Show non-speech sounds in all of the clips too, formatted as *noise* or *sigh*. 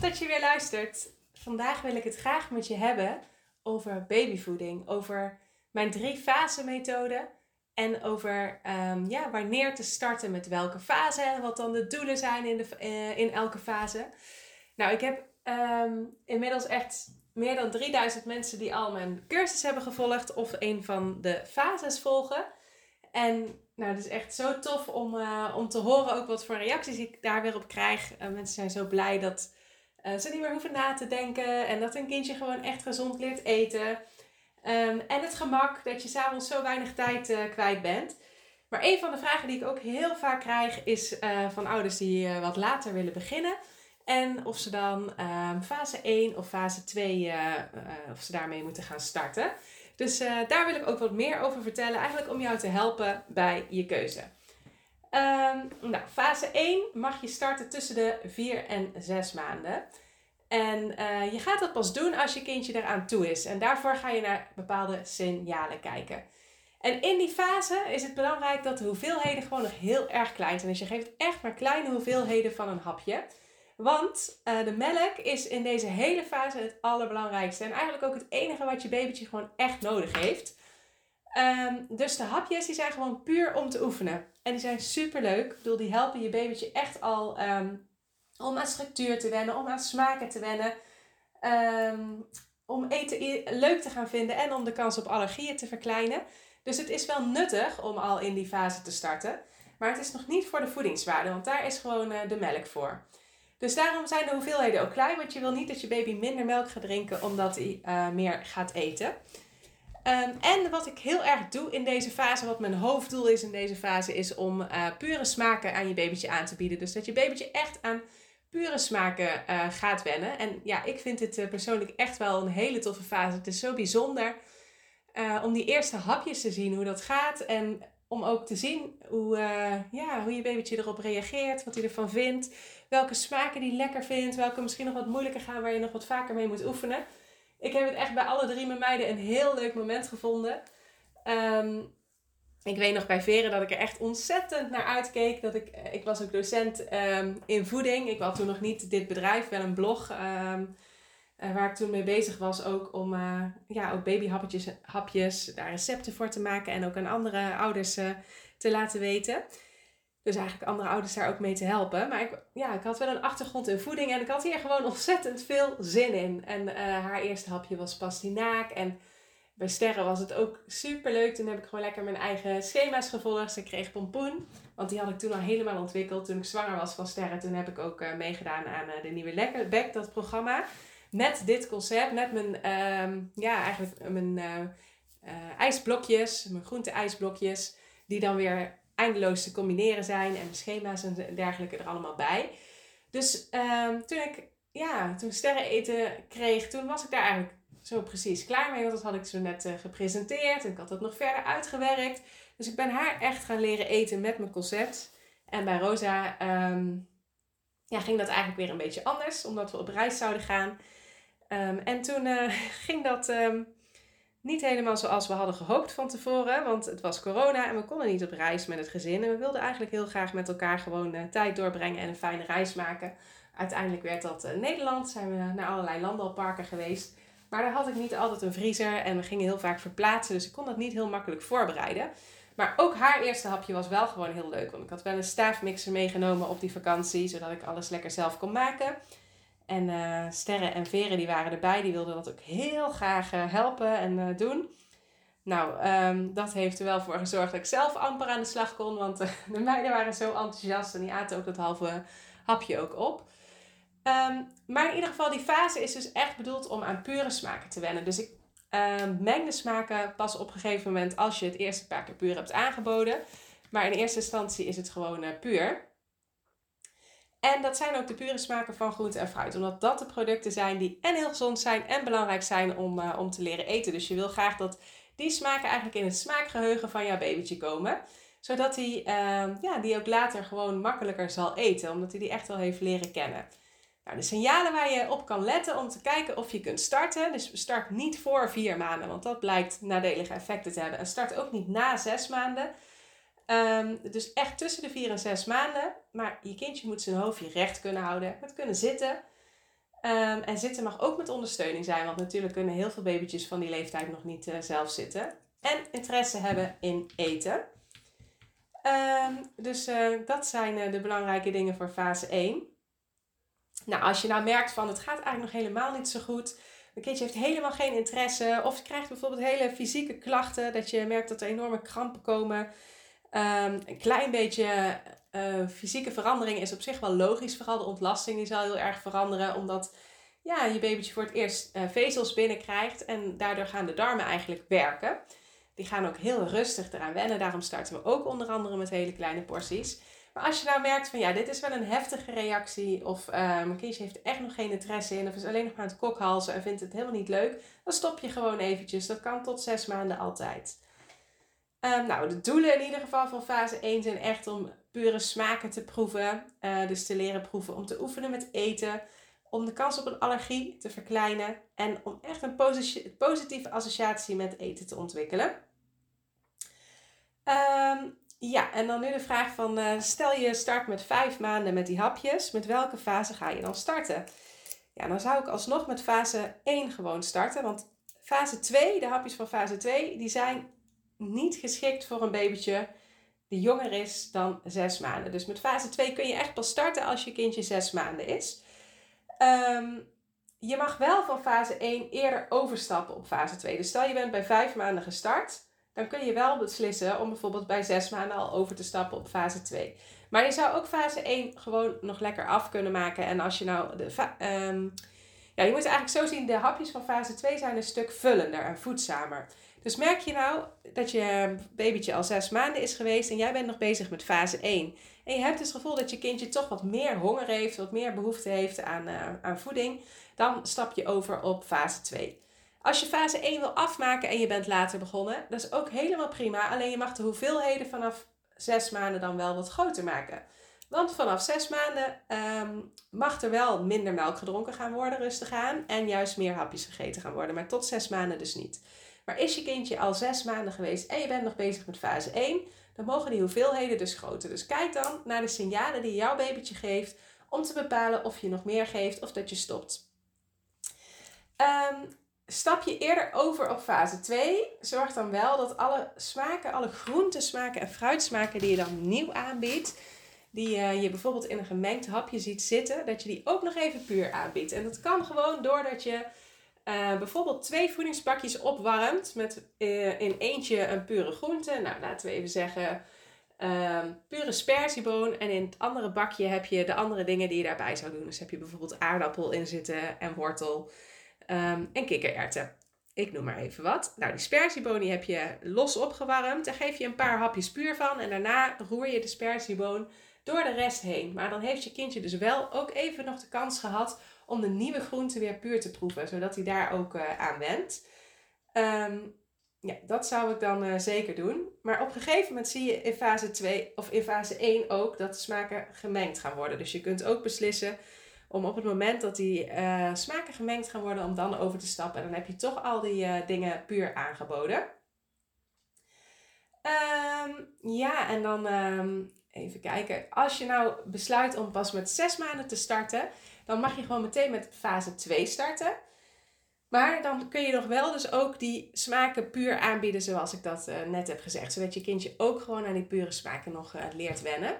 Dat je weer luistert. Vandaag wil ik het graag met je hebben over babyvoeding, over mijn drie fase methode en over um, ja, wanneer te starten met welke fase en wat dan de doelen zijn in, de, uh, in elke fase. Nou, ik heb um, inmiddels echt meer dan 3000 mensen die al mijn cursus hebben gevolgd of een van de fases volgen. En nou, het is echt zo tof om, uh, om te horen ook wat voor reacties ik daar weer op krijg. Uh, mensen zijn zo blij dat uh, ze niet meer hoeven na te denken en dat een kindje gewoon echt gezond leert eten. Um, en het gemak dat je s'avonds zo weinig tijd kwijt bent. Maar een van de vragen die ik ook heel vaak krijg is van ouders die wat later willen beginnen. En of ze dan um, fase 1 of fase 2, of ze daarmee moeten gaan starten. Dus daar wil ik ook wat meer over vertellen, eigenlijk om jou te helpen bij je keuze. Um, nou, fase 1 mag je starten tussen de 4 en 6 maanden. En uh, je gaat dat pas doen als je kindje eraan toe is. En daarvoor ga je naar bepaalde signalen kijken. En in die fase is het belangrijk dat de hoeveelheden gewoon nog heel erg klein zijn. Dus je geeft echt maar kleine hoeveelheden van een hapje. Want uh, de melk is in deze hele fase het allerbelangrijkste. En eigenlijk ook het enige wat je babytje gewoon echt nodig heeft. Um, dus de hapjes die zijn gewoon puur om te oefenen. En die zijn super leuk. Ik bedoel, die helpen je babytje echt al um, om aan structuur te wennen, om aan smaken te wennen. Um, om eten leuk te gaan vinden en om de kans op allergieën te verkleinen. Dus het is wel nuttig om al in die fase te starten. Maar het is nog niet voor de voedingswaarde, want daar is gewoon uh, de melk voor. Dus daarom zijn de hoeveelheden ook klein, want je wil niet dat je baby minder melk gaat drinken omdat hij uh, meer gaat eten. Um, en wat ik heel erg doe in deze fase, wat mijn hoofddoel is in deze fase, is om uh, pure smaken aan je babytje aan te bieden. Dus dat je babytje echt aan pure smaken uh, gaat wennen. En ja, ik vind dit persoonlijk echt wel een hele toffe fase. Het is zo bijzonder om die eerste hapjes te zien, hoe dat gaat. En om ook te zien hoe, ja, hoe je babytje erop reageert, wat hij ervan vindt welke smaken die lekker vindt, welke misschien nog wat moeilijker gaan, waar je nog wat vaker mee moet oefenen. Ik heb het echt bij alle drie mijn meiden een heel leuk moment gevonden. Um, ik weet nog bij Veren dat ik er echt ontzettend naar uitkeek. Dat ik, ik was ook docent um, in voeding. Ik had toen nog niet dit bedrijf, wel een blog. Um, uh, waar ik toen mee bezig was ook om uh, ja, ook babyhapjes hapjes, daar recepten voor te maken. En ook aan andere ouders te laten weten. Dus eigenlijk andere ouders daar ook mee te helpen. Maar ik, ja, ik had wel een achtergrond in voeding en ik had hier gewoon ontzettend veel zin in. En uh, haar eerste hapje was pastinaak. En bij Sterren was het ook super leuk. Toen heb ik gewoon lekker mijn eigen schema's gevolgd. Ze kreeg pompoen, want die had ik toen al helemaal ontwikkeld. Toen ik zwanger was van Sterren, toen heb ik ook uh, meegedaan aan uh, de nieuwe Lekker Back, dat programma. Met dit concept, met mijn, uh, ja, eigenlijk mijn ijsblokjes, mijn groente ijsblokjes. Die dan weer eindeloos te combineren zijn en schema's en dergelijke er allemaal bij. Dus um, toen ik ja, toen sterren eten kreeg, toen was ik daar eigenlijk zo precies klaar mee. Want dat had ik zo net uh, gepresenteerd en ik had het nog verder uitgewerkt. Dus ik ben haar echt gaan leren eten met mijn concept. En bij Rosa um, ja, ging dat eigenlijk weer een beetje anders, omdat we op reis zouden gaan. Um, en toen uh, *laughs* ging dat niet helemaal zoals we hadden gehoopt van tevoren, want het was corona en we konden niet op reis met het gezin. En we wilden eigenlijk heel graag met elkaar gewoon uh, tijd doorbrengen en een fijne reis maken. Uiteindelijk werd dat uh, Nederland, zijn we naar allerlei landalparken geweest. Maar daar had ik niet altijd een vriezer en we gingen heel vaak verplaatsen, dus ik kon dat niet heel makkelijk voorbereiden. Maar ook haar eerste hapje was wel gewoon heel leuk, want ik had wel een staafmixer meegenomen op die vakantie, zodat ik alles lekker zelf kon maken. En uh, Sterren en Veren die waren erbij. Die wilden dat ook heel graag uh, helpen en uh, doen. Nou, um, dat heeft er wel voor gezorgd dat ik zelf amper aan de slag kon. Want *laughs* de meiden waren zo enthousiast en die aten ook dat halve hapje ook op. Um, maar in ieder geval, die fase is dus echt bedoeld om aan pure smaken te wennen. Dus ik um, meng de smaken pas op een gegeven moment als je het eerste paar keer puur hebt aangeboden. Maar in eerste instantie is het gewoon puur. En dat zijn ook de pure smaken van groente en fruit. Omdat dat de producten zijn die en heel gezond zijn en belangrijk zijn om, uh, om te leren eten. Dus je wil graag dat die smaken eigenlijk in het smaakgeheugen van jouw babytje komen. Zodat hij uh, ja, die ook later gewoon makkelijker zal eten. Omdat hij die echt wel heeft leren kennen. Nou, de signalen waar je op kan letten om te kijken of je kunt starten. Dus start niet voor vier maanden, want dat blijkt nadelige effecten te hebben. En start ook niet na zes maanden. Um, dus echt tussen de vier en zes maanden. Maar je kindje moet zijn hoofdje recht kunnen houden. Het kunnen zitten. Um, en zitten mag ook met ondersteuning zijn. Want natuurlijk kunnen heel veel babytjes van die leeftijd nog niet uh, zelf zitten. En interesse hebben in eten. Um, dus uh, dat zijn uh, de belangrijke dingen voor fase 1. Nou, als je nou merkt van het gaat eigenlijk nog helemaal niet zo goed. Een kindje heeft helemaal geen interesse. Of je krijgt bijvoorbeeld hele fysieke klachten. Dat je merkt dat er enorme krampen komen. Um, een klein beetje uh, fysieke verandering is op zich wel logisch. Vooral de ontlasting die zal heel erg veranderen. Omdat ja, je babytje voor het eerst uh, vezels binnenkrijgt. En daardoor gaan de darmen eigenlijk werken. Die gaan ook heel rustig eraan wennen. Daarom starten we ook onder andere met hele kleine porties. Maar als je nou merkt van ja, dit is wel een heftige reactie. Of uh, mijn kindje heeft echt nog geen interesse in. Of is alleen nog maar aan het kokhalzen en vindt het helemaal niet leuk. Dan stop je gewoon eventjes. Dat kan tot zes maanden altijd. Um, nou, de doelen in ieder geval van fase 1 zijn echt om pure smaken te proeven. Uh, dus te leren proeven, om te oefenen met eten. Om de kans op een allergie te verkleinen. En om echt een positieve associatie met eten te ontwikkelen. Um, ja, en dan nu de vraag van, uh, stel je start met vijf maanden met die hapjes, met welke fase ga je dan starten? Ja, dan zou ik alsnog met fase 1 gewoon starten, want fase 2, de hapjes van fase 2, die zijn niet geschikt voor een babytje die jonger is dan 6 maanden. Dus met fase 2 kun je echt pas starten als je kindje 6 maanden is. Um, je mag wel van fase 1 eerder overstappen op fase 2. Dus stel je bent bij 5 maanden gestart dan kun je wel beslissen om bijvoorbeeld bij zes maanden al over te stappen op fase 2. Maar je zou ook fase 1 gewoon nog lekker af kunnen maken. En als je nou de. Um, ja, je moet eigenlijk zo zien: de hapjes van fase 2 zijn een stuk vullender en voedzamer. Dus merk je nou dat je babytje al zes maanden is geweest en jij bent nog bezig met fase 1. En je hebt het gevoel dat je kindje toch wat meer honger heeft, wat meer behoefte heeft aan, uh, aan voeding. Dan stap je over op fase 2. Als je fase 1 wil afmaken en je bent later begonnen, dat is ook helemaal prima. Alleen je mag de hoeveelheden vanaf 6 maanden dan wel wat groter maken. Want vanaf 6 maanden um, mag er wel minder melk gedronken gaan worden, rustig aan. En juist meer hapjes gegeten gaan worden. Maar tot 6 maanden dus niet. Maar is je kindje al 6 maanden geweest en je bent nog bezig met fase 1, dan mogen die hoeveelheden dus groter. Dus kijk dan naar de signalen die jouw babytje geeft om te bepalen of je nog meer geeft of dat je stopt. Um, Stap je eerder over op fase 2, zorg dan wel dat alle smaken, alle groentesmaken en fruitsmaken die je dan nieuw aanbiedt, die uh, je bijvoorbeeld in een gemengd hapje ziet zitten, dat je die ook nog even puur aanbiedt. En dat kan gewoon doordat je uh, bijvoorbeeld twee voedingspakjes opwarmt met uh, in eentje een pure groente. Nou, laten we even zeggen ehm, pure sperzieboon. En in het andere bakje heb je de andere dingen die je daarbij zou doen. Dus heb je bijvoorbeeld aardappel in zitten en wortel. Um, en kikkererwten. Ik noem maar even wat. Nou, die sperzieboon heb je los opgewarmd. Daar geef je een paar hapjes puur van. En daarna roer je de sperzieboon door de rest heen. Maar dan heeft je kindje dus wel ook even nog de kans gehad om de nieuwe groente weer puur te proeven. Zodat hij daar ook uh, aan wendt. Um, ja, dat zou ik dan uh, zeker doen. Maar op een gegeven moment zie je in fase 2 of in fase 1 ook dat de smaken gemengd gaan worden. Dus je kunt ook beslissen om op het moment dat die uh, smaken gemengd gaan worden, om dan over te stappen. En dan heb je toch al die dingen puur aangeboden. Um, ja, en dan um, even kijken. Als je nou besluit om pas met zes maanden te starten, dan mag je gewoon meteen met fase 2 starten. Maar dan kun je nog wel dus ook die smaken puur aanbieden zoals ik dat uh, net heb gezegd. Zodat je kindje ook gewoon aan die pure smaken nog leert wennen.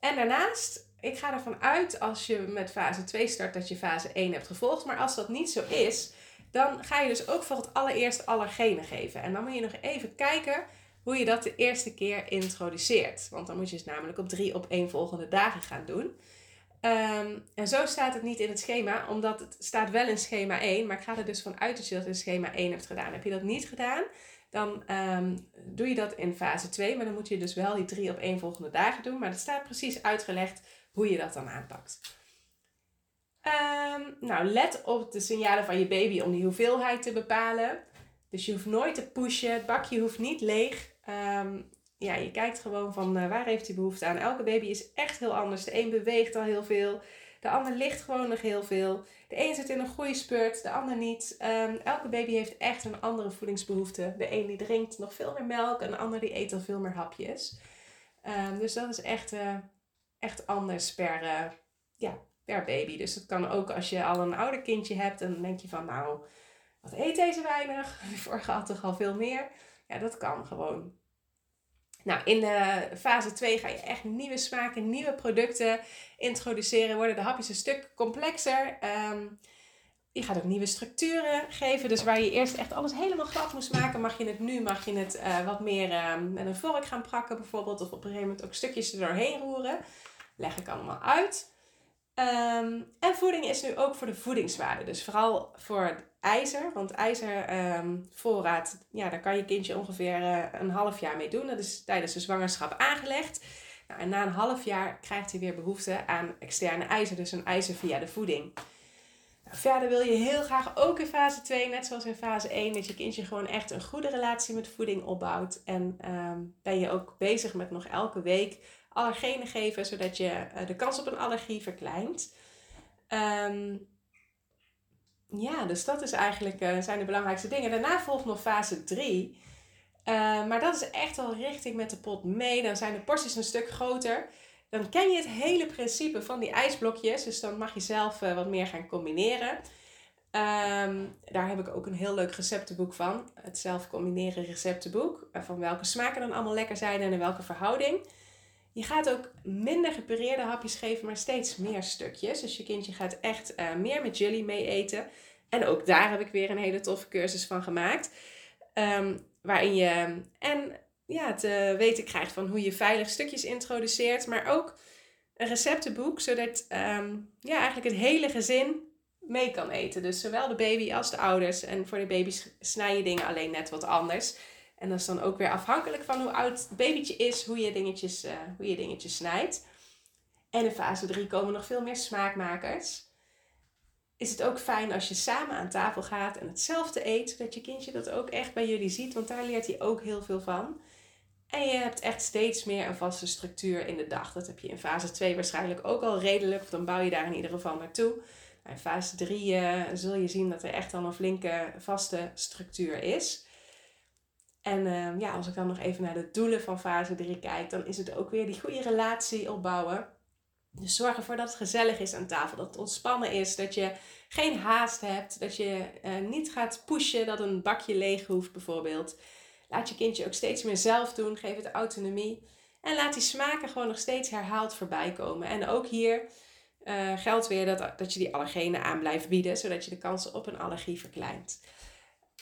En daarnaast ik ga ervan uit als je met fase 2 start dat je fase 1 hebt gevolgd. Maar als dat niet zo is, dan ga je dus ook voor het allereerst allergenen geven. En dan moet je nog even kijken hoe je dat de eerste keer introduceert. Want dan moet je het namelijk op drie op één volgende dagen gaan doen. Um, en zo staat het niet in het schema, omdat het staat wel in schema 1. Maar ik ga er dus vanuit dat je dat in schema 1 hebt gedaan. Heb je dat niet gedaan, dan um, doe je dat in fase 2. Maar dan moet je dus wel die drie op één volgende dagen doen. Maar dat staat precies uitgelegd hoe je dat dan aanpakt. Ehm, nou, let op de signalen van je baby om die hoeveelheid te bepalen. Dus je hoeft nooit te pushen. Het bakje hoeft niet leeg. Ehm, ja, je kijkt gewoon van uh, waar heeft hij behoefte aan. Elke baby is echt heel anders. De een beweegt al heel veel. De ander ligt gewoon nog heel veel. De een zit in een goede spurt, de ander niet. Ehm, elke baby heeft echt een andere voedingsbehoefte. De een die drinkt nog veel meer melk en de ander die eet al veel meer hapjes. Um, dus dat is echt, uh, echt anders per, uh, ja, per baby. Dus dat kan ook als je al een ouder kindje hebt en dan denk je van nou, wat eet deze weinig? *laughs* Vorige had toch al veel meer? Ja, dat kan gewoon. Nou, in de fase 2 ga je echt nieuwe smaken, nieuwe producten introduceren. Worden de hapjes een stuk complexer. Um, je gaat ook nieuwe structuren geven. Dus waar je eerst echt alles helemaal glad moest maken, mag je het nu mag je het uh, wat meer uh, met een vork gaan prakken bijvoorbeeld. Of op een gegeven moment ook stukjes er doorheen roeren. Leg ik allemaal uit. Um, en voeding is nu ook voor de voedingswaarde. Dus vooral voor ijzer. Want ijzervoorraad, ehm, ja, daar kan je kindje ongeveer uh, een half jaar mee doen. Dat is tijdens de zwangerschap aangelegd. Nou, en na een half jaar krijgt hij weer behoefte aan externe ijzer. Dus een ijzer via de voeding. Nou, verder wil je heel graag ook in fase 2, net zoals in fase 1, dat je kindje gewoon echt een goede relatie met voeding opbouwt. En um, ben je ook bezig met nog elke week allergenen geven, zodat je uh, de kans op een allergie verkleint. Um, ja, dus dat is eigenlijk, uh, zijn de belangrijkste dingen. Daarna volgt nog fase 3. Uh, maar dat is echt al richting met de pot mee. Dan zijn de porties een stuk groter. Dan ken je het hele principe van die ijsblokjes. Dus dan mag je zelf wat meer gaan combineren. Um, daar heb ik ook een heel leuk receptenboek van. Het zelf combineren receptenboek. Van welke smaken dan allemaal lekker zijn en in welke verhouding. Je gaat ook minder gepureerde hapjes geven, maar steeds meer stukjes. Dus je kindje gaat echt uh, meer met jullie mee eten. En ook daar heb ik weer een hele toffe cursus van gemaakt. Um, waarin je en ja, te weten krijgt van hoe je veilig stukjes introduceert. Maar ook een receptenboek, zodat um, ja, eigenlijk het hele gezin mee kan eten. Dus zowel de baby als de ouders. En voor de baby's snij je dingen alleen net wat anders. En dat is dan ook weer afhankelijk van hoe oud het babytje is, hoe je dingetjes, uh, hoe je dingetjes snijdt. En in fase 3 komen nog veel meer smaakmakers. Is het ook fijn als je samen aan tafel gaat en hetzelfde eet, zodat je kindje dat ook echt bij jullie ziet, want daar leert hij ook heel veel van. En je hebt echt steeds meer een vaste structuur in de dag. Dat heb je in fase 2 waarschijnlijk ook al redelijk, of dan bouw je daar in ieder geval naartoe. In fase 3 uh, zul je zien dat er echt dan een flinke vaste structuur is. En uh, ja, als ik dan nog even naar de doelen van fase 3 kijk, dan is het ook weer die goede relatie opbouwen. Dus zorg ervoor dat het gezellig is aan tafel, dat het ontspannen is, dat je geen haast hebt, dat je uh, niet gaat pushen dat een bakje leeg hoeft bijvoorbeeld. Laat je kindje ook steeds meer zelf doen, geef het autonomie. En laat die smaken gewoon nog steeds herhaald voorbij komen. En ook hier uh, geldt weer dat, dat je die allergenen aan blijft bieden, zodat je de kansen op een allergie verkleint.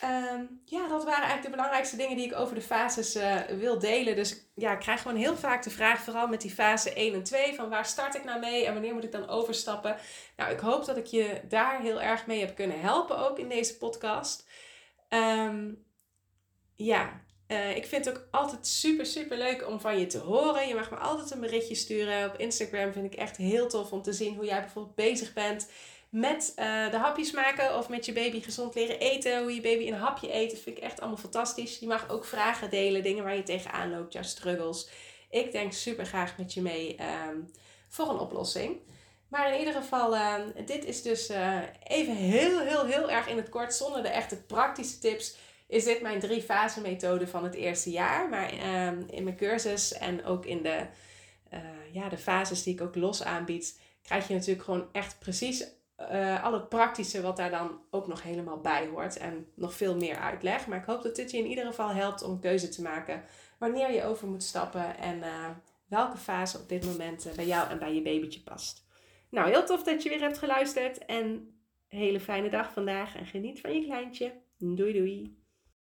Um, ja, dat waren eigenlijk de belangrijkste dingen die ik over de fases uh, wil delen. Dus ja, ik krijg gewoon heel vaak de vraag, vooral met die fase 1 en 2, van waar start ik nou mee en wanneer moet ik dan overstappen? Nou, ik hoop dat ik je daar heel erg mee heb kunnen helpen, ook in deze podcast. Um, ja, uh, ik vind het ook altijd super, super leuk om van je te horen. Je mag me altijd een berichtje sturen. Op Instagram vind ik echt heel tof om te zien hoe jij bijvoorbeeld bezig bent met uh, de hapjes maken of met je baby gezond leren eten. Hoe je baby een hapje eet. Vind ik echt allemaal fantastisch. Je mag ook vragen delen, dingen waar je tegenaan loopt, jouw struggles. Ik denk super graag met je mee um, voor een oplossing. Maar in ieder geval, uh, dit is dus uh, even heel, heel, heel erg in het kort, zonder de echte praktische tips. Is dit mijn drie fase methode van het eerste jaar. Maar um, in mijn cursus en ook in de, ja, de fases die ik ook los aanbied, krijg je natuurlijk gewoon echt precies uh, al het praktische wat daar dan ook nog helemaal bij hoort. En nog veel meer uitleg. Maar ik hoop dat dit je in ieder geval helpt om keuze te maken wanneer je over moet stappen en uh, welke fase op dit moment uh, bij jou en bij je babytje past. Nou, heel tof dat je weer hebt geluisterd en een hele fijne dag vandaag en geniet van je kleintje. Doei doei!